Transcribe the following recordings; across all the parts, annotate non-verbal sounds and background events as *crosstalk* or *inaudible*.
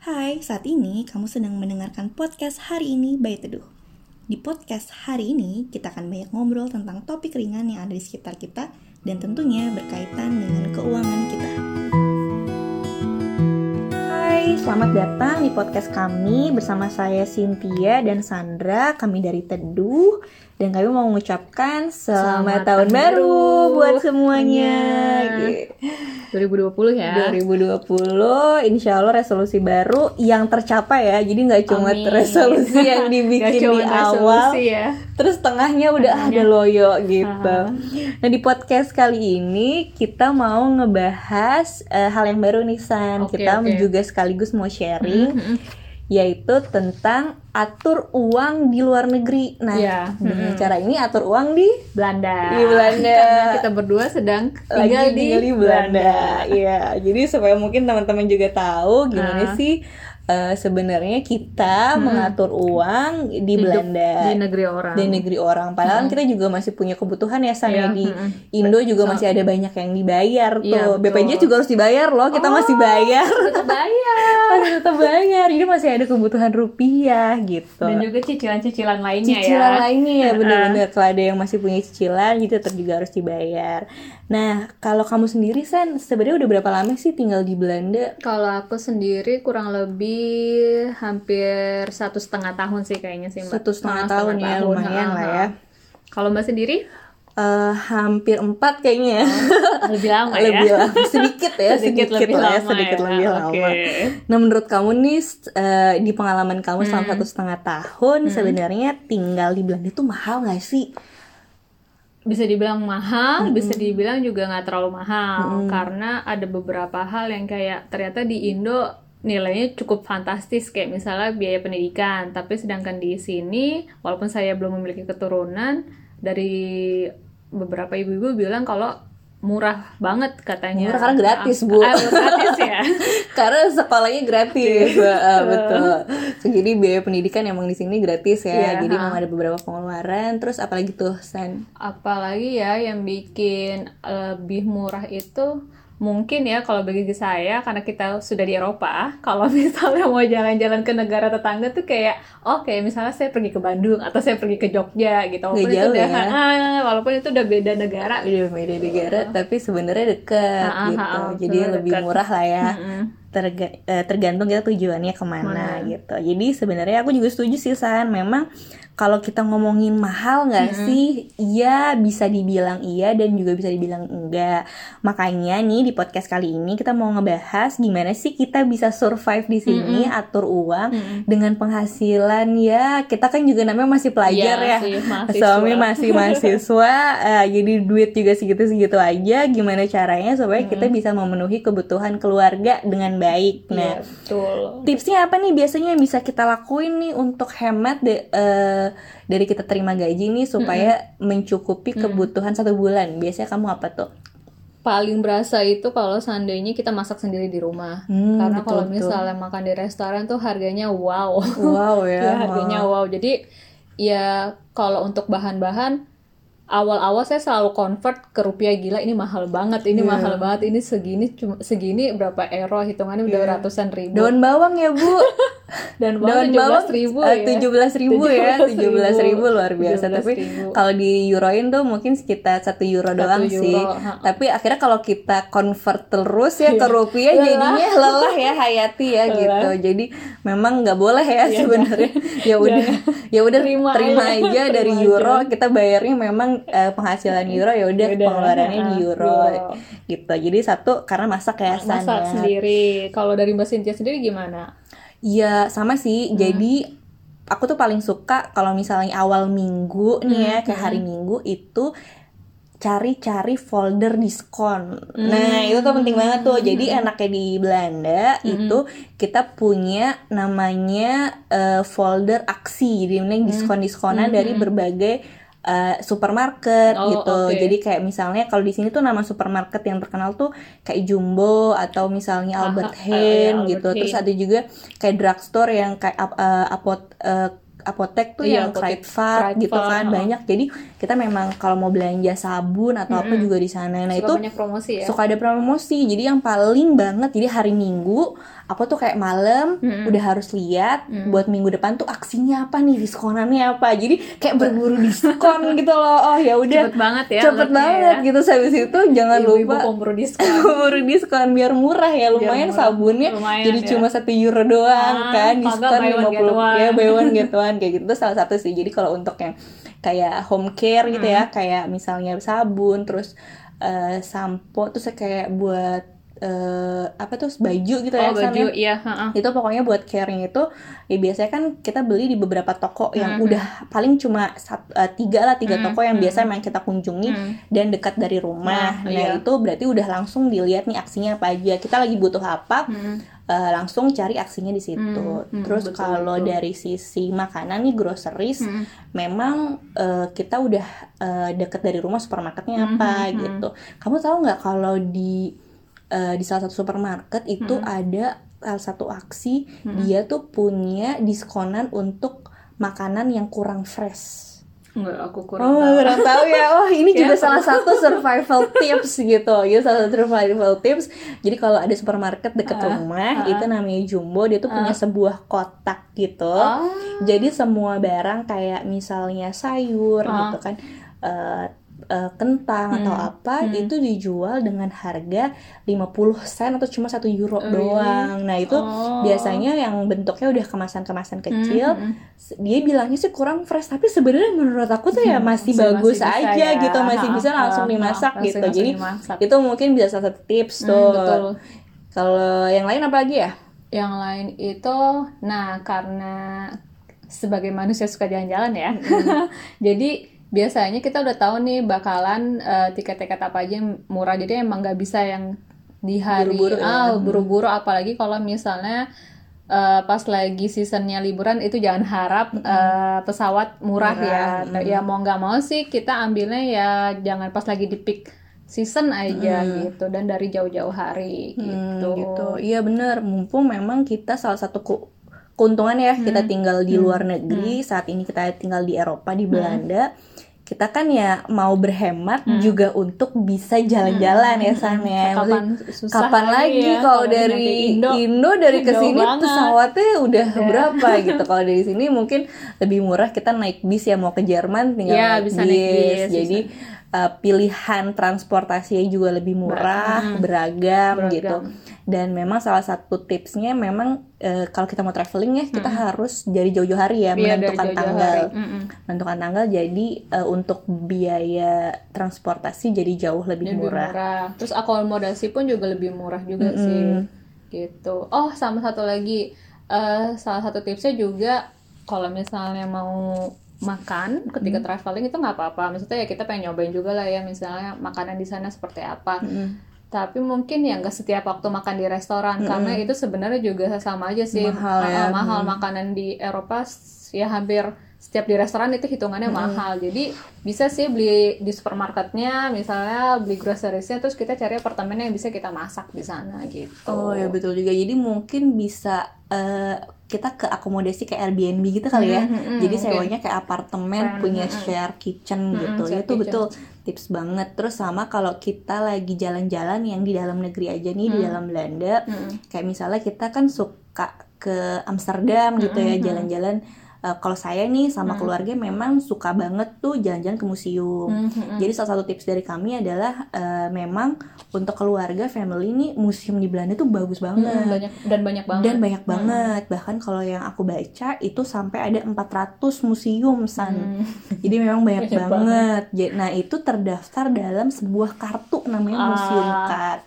Hai, saat ini kamu sedang mendengarkan podcast hari ini by Teduh. Di podcast hari ini, kita akan banyak ngobrol tentang topik ringan yang ada di sekitar kita dan tentunya berkaitan dengan keuangan kita. Hai, selamat datang di podcast kami bersama saya Cynthia dan Sandra, kami dari Teduh dan kami mau mengucapkan selamat, Selamat tahun tahun baru baru. buat semuanya. Iya. Gitu. 2020 ya. 2020 insya Allah resolusi baru yang tercapai ya jadi nggak cuma Amin. resolusi yang *laughs* dibikin di awal ya. Terus tengahnya udah Tengahnya. ada loyo gitu Aha. nah di podcast kali ini kita mau ngebahas eh, hal yang baru nih San Oke, kita oke. juga sekaligus mau sharing Mhm. yaitu tentang atur uang di luar negeri nah Iya. dengan Mhm. cara ini atur uang di Belanda. Di Belanda. Karena kita berdua sedang lagi tinggal di tinggal di Belanda. Iya, jadi supaya mungkin teman-teman juga tahu gimana Ah. sih eh, sebenarnya kita Hmm. mengatur uang di Hidup Belanda di negeri orang. di negeri orang. Padahal kita juga masih punya kebutuhan ya saya Iya, di mm-mm. Indo juga So- masih ada banyak yang dibayar tuh. Iya, betul. BPJS juga harus dibayar loh. Kita masih bayar. Tetap *laughs* bayar. masih tetap bayar. Jadi masih ada kebutuhan rupiah gitu. Dan juga cicilan-cicilan lainnya cicilan ya. lainnya ya bener-bener kalau ada yang masih punya cicilan gitu tetap juga harus dibayar. Nah kalau kamu sendiri San sebenarnya udah berapa lama sih tinggal di Belanda? Kalau aku sendiri kurang lebih hampir satu setengah tahun sih kayaknya sih mbak. Satu setengah Ah, tahun ya, lumayan ah, lah ah. ya. Kalau mbak sendiri Eh, hampir empat kayaknya ya. lebih lama ya. lebih lama sedikit ya sedikit, lebih lah ya lama sedikit ya. lebih Oke. lama. Nah menurut kamu nih eh, di pengalaman kamu selama Hmm. satu setengah tahun sebenarnya tinggal di Belanda tuh mahal nggak sih? bisa dibilang mahal, bisa dibilang juga nggak terlalu mahal karena ada beberapa hal yang kayak ternyata di Indo nilainya cukup fantastis kayak misalnya biaya pendidikan, tapi sedangkan di sini walaupun saya belum memiliki keturunan dari beberapa ibu-ibu bilang kalau murah banget katanya. Murah karena gratis, Bu. Ah, gratis ya. *laughs* Karena sekolahnya gratis, Ah, betul. So, jadi biaya pendidikan emang di sini gratis ya. Iya, jadi ha. memang ada beberapa pengeluaran. Terus apalagi tuh San? apalagi ya yang bikin lebih murah itu mungkin ya kalau bagi saya karena kita sudah di Eropa *laughs* kalau misalnya mau jalan-jalan ke negara tetangga tuh kayak oh kayak misalnya saya pergi ke Bandung atau saya pergi ke Jogja gitu walaupun itu jauh udah ya. ah, walaupun itu udah beda negara Udah beda negara, tapi sebenarnya deket Ah, ah, gitu. ah, jadi betul, lebih deket. murah lah ya. Mm-mm. Terga- eh, tergantung kita tujuannya ke mana Mana. gitu. Jadi sebenarnya aku juga setuju sih San. Memang kalau kita ngomongin mahal nggak sih? Iya bisa dibilang iya dan juga bisa dibilang enggak. Makanya nih di podcast kali ini kita mau ngebahas gimana sih kita bisa survive di sini atur uang Mm-mm. dengan penghasilan ya kita kan juga namanya masih pelajar Iya ya. sih, mahasiswa. Suami masih mahasiswa, *laughs* eh, jadi duit juga segitu-segitu aja. Gimana caranya supaya kita bisa memenuhi kebutuhan keluarga dengan baik. Nah, Iya, betul tipsnya apa nih biasanya yang bisa kita lakuin nih untuk hemat de- dari kita terima gaji nih supaya mencukupi kebutuhan satu bulan. Biasanya kamu apa tuh? paling berasa itu kalau seandainya kita masak sendiri di rumah Hmm, karena betul, kalau betul. misalnya makan di restoran tuh harganya wow Wow ya. *laughs* ya harganya wow jadi ya kalau untuk bahan-bahan awal-awal saya selalu convert ke rupiah gila ini mahal banget ini Iya. mahal banget ini segini cuma segini berapa euro hitungannya udah Iya. ratusan ribu Daun bawang ya bu. *laughs* dan Daun tujuh bawang ribu eh, ya 17 ribu *laughs* ya, 17 ribu luar biasa. 17.000. Tapi kalau di euroin tuh mungkin sekitar satu euro doang euro, sih. ha. Tapi akhirnya kalau kita convert terus ya ke Iya. *laughs* rupiah Lelah. jadinya lelah ya Hayati ya Lelah. gitu. Jadi memang nggak boleh ya Iya, sebenarnya. Ya udah, ya udah Terima terima, aja. aja dari Terima euro. aja. Kita bayarnya memang eh, penghasilan *laughs* euro ya udah pengeluarannya di ha, euro. Gitu. Jadi satu karena masak ya masak ya. sendiri kalau dari mbak Cynthia sendiri gimana Iya sama sih. Hmm. Jadi aku tuh paling suka kalau misalnya awal minggu nih ya Hmm, kayak hari minggu itu cari-cari folder diskon. Hmm. Nah itu tuh penting banget tuh. Jadi enaknya di Belanda itu kita punya namanya eh, folder aksi. Jadi ini diskon-diskonan dari berbagai eh, supermarket. Oh, gitu. oke. Jadi kayak misalnya kalau di sini tuh nama supermarket yang terkenal tuh kayak Jumbo atau misalnya Albert ah, Heijn iya, gitu. Albert Terus ada juga kayak drugstore yang kayak eh, apot eh, apotek tuh Iya, yang apotek Kruidvat gitu kan banyak. Jadi kita memang kalau mau belanja sabun atau apa juga di sana. Nah Suka itu banyak promosi ya. suka ada promosi. Jadi yang paling banget jadi hari Minggu aku tuh kayak malam udah harus lihat buat minggu depan tuh aksinya apa nih diskonannya apa. Jadi kayak berburu diskon *laughs* gitu loh. Oh ya udah Cepet banget ya. cepet anaknya banget ya. gitu. Habis itu jangan Ibu-ibu lupa pemburu *laughs* diskon. buru diskon biar murah ya lumayan murah. sabunnya Lumayan, jadi ya. cuma satu euro doang Ah, kan diskon 50 one. ya buy one *laughs* kayak gitu Itu salah satu sih jadi kalau untuk yang kayak home care gitu ya Hmm. kayak misalnya sabun terus eh, sampo terus kayak buat eh, apa tuh baju gitu ya Oh San, baju, ya? iya. heeh. itu pokoknya buat caring itu ya biasanya kan kita beli di beberapa toko yang Hmm, udah paling cuma sat- eh, tiga lah tiga Hmm, toko yang hmm. biasa memang kita kunjungi Hmm. dan dekat dari rumah. Nah, Nah, iya. itu berarti udah langsung dilihat nih aksinya apa aja. Kita lagi butuh apa, Hmm. Eh, langsung cari aksinya di situ. Hmm, hmm, Terus kalau dari sisi makanan nih groceries, Hmm. memang eh, kita udah eh, deket dari rumah supermarketnya Hmm, apa hmm, hmm. gitu. Kamu tahu nggak kalau di eh, di salah satu supermarket itu Hmm. ada salah satu aksi dia tuh punya diskonan untuk makanan yang kurang fresh. Enggak, aku kurang Oh, tahu. kurang tahu ya. Oh, ini *laughs* juga Ya, salah satu survival *laughs* tips gitu. Gitu salah satu survival tips. Jadi kalau ada supermarket deket Ah, rumah, ah. itu namanya Jumbo, dia tuh punya sebuah kotak gitu. Oh. Jadi semua barang kayak misalnya sayur Ah. gitu kan. eh, eh, kentang atau Hmm, apa hmm. itu dijual dengan harga 50 sen atau cuma satu euro Oh, doang. Nah, itu Oh. biasanya yang bentuknya udah kemasan-kemasan kecil Hmm, hmm. dia bilangnya sih kurang fresh tapi sebenarnya menurut aku tuh ya Hmm, masih masih- bagus masih aja ya. gitu masih Ha, bisa ha, langsung ha, dimasak langsung- gitu langsung jadi dimasak. itu mungkin bisa salah satu tips Hmm, tuh betul. kalau yang lain apa lagi ya Yang lain itu, nah karena sebagai manusia suka jalan-jalan ya, *laughs* jadi biasanya kita udah tahu nih bakalan eh, tiket-tiket apa aja yang murah. Jadi emang nggak bisa yang di hari Buru-buru ya. ah buru-buru, apalagi kalau misalnya eh, pas lagi seasonnya liburan itu jangan harap eh, pesawat murah, Murah, ya. Ya mau nggak mau sih kita ambilnya ya jangan pas lagi di peak season aja gitu. Dan dari jauh-jauh hari Hmm, gitu. gitu. Iya bener. Mumpung memang kita salah satu keuntungan ya Hmm. kita tinggal di luar negeri saat ini kita tinggal di Eropa Hmm. di Belanda kita kan ya mau berhemat juga untuk bisa jalan-jalan ya San ya. Hmm. Kapan Maksudnya, susah kapan lagi ya, kalau dari Indo, Indo, dari ke sini pesawatnya udah berapa *laughs* gitu. Kalau dari sini mungkin lebih murah kita naik bis ya mau ke Jerman tinggal Iya, naik, bisa bis. naik bis, Jadi uh, pilihan transportasinya juga lebih murah, beragam, Beragam. gitu. Dan memang salah satu tipsnya memang uh, kalau kita mau traveling ya kita harus dari jauh-jauh hari ya dari menentukan jauh-jauh tanggal hari. Mm-mm. menentukan tanggal jadi uh, untuk biaya transportasi jadi jauh lebih, lebih murah. murah. Terus akomodasi pun juga lebih murah juga sih. Gitu. Oh, sama satu lagi eh salah satu tipsnya juga kalau misalnya mau makan ketika traveling itu nggak apa-apa. Maksudnya ya kita pengen nyobain juga lah ya misalnya makanan di sana seperti apa. Tapi mungkin ya nggak setiap waktu makan di restoran. Karena itu sebenarnya juga sama aja sih. Mahal ya. Mahal makanan di Eropa ya hampir setiap di restoran itu hitungannya mahal. Jadi bisa sih beli di supermarketnya, misalnya beli groceriesnya, terus kita cari apartemen yang bisa kita masak di sana gitu. Oh ya betul juga. Jadi mungkin bisa eh, kita ke akomodasi kayak Airbnb gitu kali ya. Hmm, hmm, hmm, Jadi sewanya kayak apartemen Friend, punya hmm, hmm. share kitchen Hmm, gitu. share Itu kitchen. betul tips banget. Terus sama kalau kita lagi jalan-jalan yang di dalam negeri aja nih di dalam Belanda, Hmm. kayak misalnya kita kan suka ke Amsterdam gitu Hmm, ya jalan-jalan. Eh, kalau saya nih sama keluarga memang suka banget tuh jalan-jalan ke museum. Hmm, hmm, hmm. Jadi salah satu tips dari kami adalah eh, memang untuk keluarga family ini museum di Belanda tuh bagus banget. Hmm, banyak dan banyak banget. Dan banyak banget. Bahkan kalau yang aku baca itu sampai ada 400 museum san. Hmm. Jadi memang banyak, Banyak banget. Ja- Nah, itu terdaftar dalam sebuah kartu namanya Ah. museum card.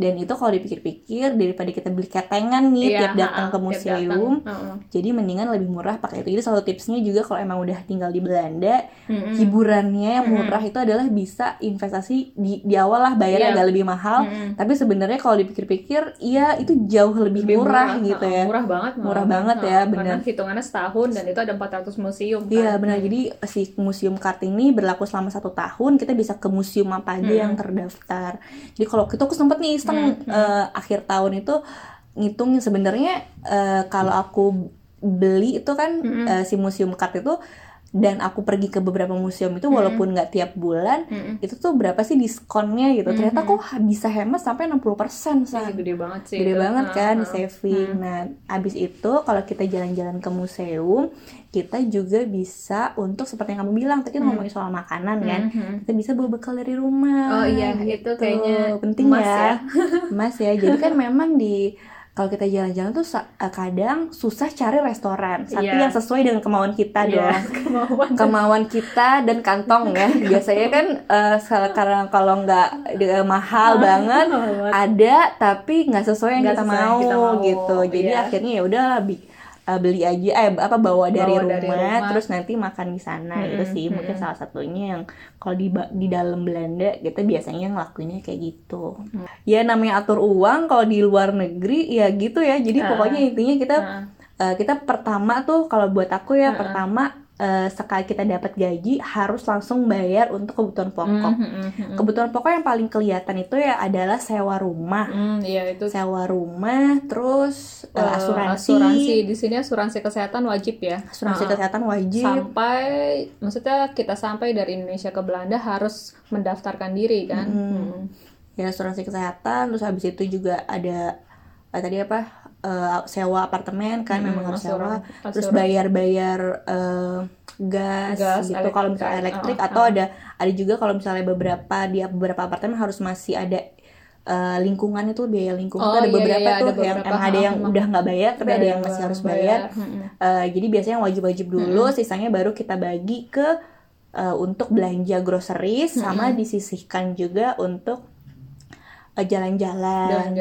Dan itu kalau dipikir-pikir daripada kita beli ketengan nih Iya, tiap datang ke museum, datang. Jadi mendingan lebih murah pakai itu. Jadi salah satu tipsnya juga kalau emang udah tinggal di Belanda, Mm-mm. hiburannya yang murah itu adalah bisa investasi di di awal lah bayarnya Iya. agak lebih mahal. Mm-mm. Tapi sebenarnya kalau dipikir-pikir, iya itu jauh lebih, Lebih murah, gitu heeh, ya. Murah banget. Murah banget Heeh, ya, bener. hitungannya setahun dan itu ada 400 museum. kan. Iya benar. Jadi si museum card ini berlaku selama satu tahun. Kita bisa ke museum apa aja yang terdaftar. Jadi kalau kita aku sempet nih iseng eh, akhir tahun itu ngitungin sebenarnya eh, kalau aku beli itu kan uh, si museum card itu dan aku pergi ke beberapa museum itu walaupun nggak tiap bulan Mm-mm. itu tuh berapa sih diskonnya gitu ternyata kok bisa hemat sampai 60% persen Ih, gede banget sih gede itu. banget Nah, kan nah. saving nah abis itu kalau kita jalan-jalan ke museum kita juga bisa untuk seperti yang kamu bilang tadi Hmm. ngomongin soal makanan kan Mhm. kita bisa bawa bekal dari rumah Oh iya, itu kayaknya penting emas ya ya. emas ya jadi kan *laughs* memang di kalau kita jalan-jalan tuh eh, kadang susah cari restoran. Tapi Iya. yang sesuai dengan kemauan kita Iya, dong *laughs* kemauan. Kemauan kita dan kantong ya. *laughs* Biasanya kan eh, sekarang kalau nggak eh, mahal banget ada tapi nggak sesuai yang kita, sesuai mau, kita mau, gitu. Jadi iya. akhirnya ya udah eh, beli aja eh apa bawa dari, Bawa rumah, dari rumah. terus nanti makan di sana itu Mm-mm, sih mungkin mm-mm. salah satunya yang kalau di di dalam Belanda kita biasanya ngelakuinnya kayak gitu Mm. ya namanya atur uang kalau di luar negeri ya gitu ya jadi Ah. pokoknya intinya kita Nah, Eh, kita pertama tuh kalau buat aku ya Heeh. pertama eh, sekali kita dapat gaji harus langsung bayar untuk kebutuhan pokok. mhm, mhm, mhm. Kebutuhan pokok yang paling kelihatan itu ya adalah sewa rumah, Hmm, iya itu sewa rumah, terus eh, asuransi, asuransi di sini asuransi kesehatan wajib ya asuransi Nah, kesehatan wajib. sampai maksudnya kita sampai dari Indonesia ke Belanda harus mendaftarkan diri kan Mm-mm. Mm. ya asuransi kesehatan terus habis itu juga ada eh, tadi apa eh, sewa apartemen kan Mm-mm, memang harus sewa. terus bayar-bayar eh, gas, Gas, gitu. kalau misalnya elektrik oh, atau oh. ada ada juga kalau misalnya beberapa di beberapa apartemen harus masih ada eh, lingkungan itu biaya lingkungan Oh, ada iya, beberapa iya, ada tuh. Yang beberapa. emang ada yang Ah, udah nggak bayar tapi ada yang masih harus bayar. Mm-mm. Eh, jadi biasanya yang wajib-wajib dulu sisanya baru kita bagi ke eh, untuk belanja groceries sama disisihkan juga untuk eh, jalan-jalan.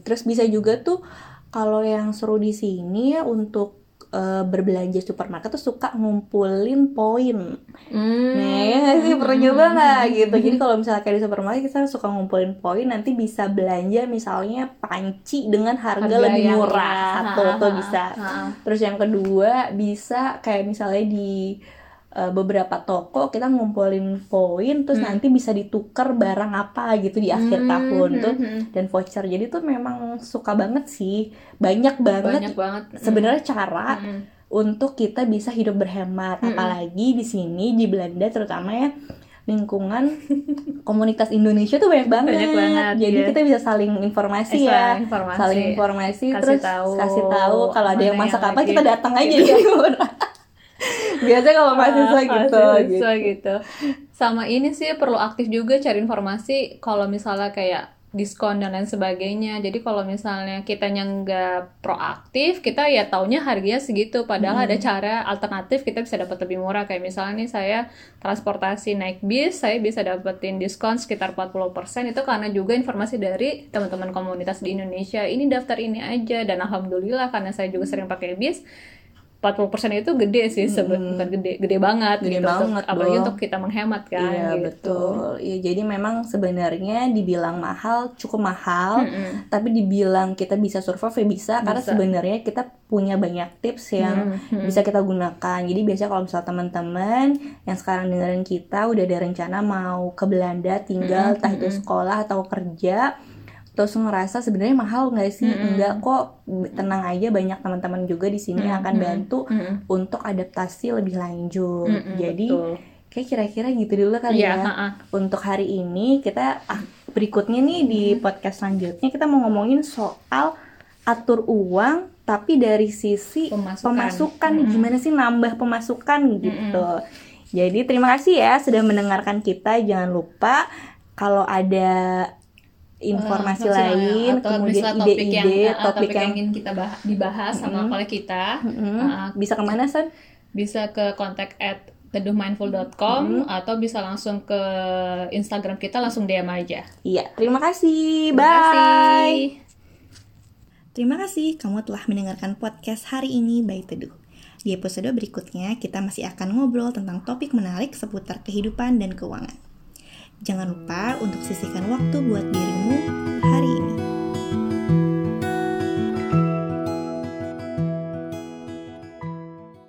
Terus bisa juga tuh kalau yang seru di sini ya untuk eh, berbelanja supermarket tuh suka ngumpulin poin Hmm. Nah, ya sih pernah nyoba nggak gitu. Jadi kalau misalnya kayak di supermarket kita suka ngumpulin poin, nanti bisa belanja misalnya panci dengan harga, Harga lebih murah ya, satu ha, tuh bisa. ha, ha. Terus yang kedua bisa kayak misalnya di uh, beberapa toko kita ngumpulin poin, terus nanti bisa ditukar barang apa gitu di akhir Hmm, tahun hmm, tuh hmm. dan voucher. Jadi tuh memang suka banget sih, banyak banget banyak banget sebenarnya cara Mm-mm. untuk kita bisa hidup berhemat apalagi di sini di Belanda terutama ya lingkungan *laughs* komunitas Indonesia tuh banyak banget, Banyak banget, jadi iya. kita bisa saling informasi Eh, ya saling informasi. saling informasi Kasih terus tahu kasih tahu kalau ada yang masak yang apa lagi- kita datang aja Iya. *laughs* di *laughs* biasanya kalau mahasiswa Ah, gitu, mahasiswa gitu. Sama ini sih perlu aktif juga cari informasi kalau misalnya kayak diskon dan lain sebagainya. Jadi kalau misalnya kitanya nggak proaktif, kita ya taunya harganya segitu. Padahal ada cara alternatif kita bisa dapat lebih murah. Kayak misalnya nih saya transportasi naik bis, saya bisa dapetin diskon sekitar 40%. Itu karena juga informasi dari teman-teman komunitas di Indonesia. Ini daftar ini aja dan alhamdulillah karena saya juga sering pakai bis. 40% itu gede sih sebenarnya bukan gede gede banget Gede gitu untuk- banget apalagi dong. untuk kita menghemat kan Iya gitu. betul. Iya jadi memang sebenarnya dibilang mahal cukup mahal, Mm-mm. tapi dibilang kita bisa survive ya bisa, karena Bisa. sebenarnya kita punya banyak tips yang Hmm, bisa kita gunakan. Jadi biasanya kalau misalnya teman-teman yang sekarang dengerin kita udah ada rencana mau ke Belanda tinggal, entah itu sekolah atau kerja, terus ngerasa sebenarnya mahal nggak sih? Enggak kok, tenang aja banyak teman-teman juga di sini yang akan bantu Mm-mm. untuk adaptasi lebih lanjut. Mm-mm, Jadi betul. kayak kira-kira gitu dulu kali Iya, ya. ha-ha. Untuk hari ini kita ah, berikutnya nih di podcast selanjutnya kita mau ngomongin soal atur uang tapi dari sisi Pemasukan. pemasukan gimana sih nambah pemasukan gitu. Jadi terima kasih ya sudah mendengarkan kita. Jangan lupa kalau ada informasi Maksudnya, lain, atau kemudian misalnya topik yang, ide-ide, uh, topik yang ingin kita bah- dibahas sama oleh kita Mm, uh, bisa ke mana San? bisa ke kontak at teduhmindful.com atau bisa langsung ke Instagram kita langsung DM aja. Iya, terima kasih. Terima Bye. kasih. Terima kasih kamu telah mendengarkan podcast hari ini by Teduh. Di episode berikutnya, kita masih akan ngobrol tentang topik menarik seputar kehidupan dan keuangan. Jangan lupa untuk sisihkan waktu buat dirimu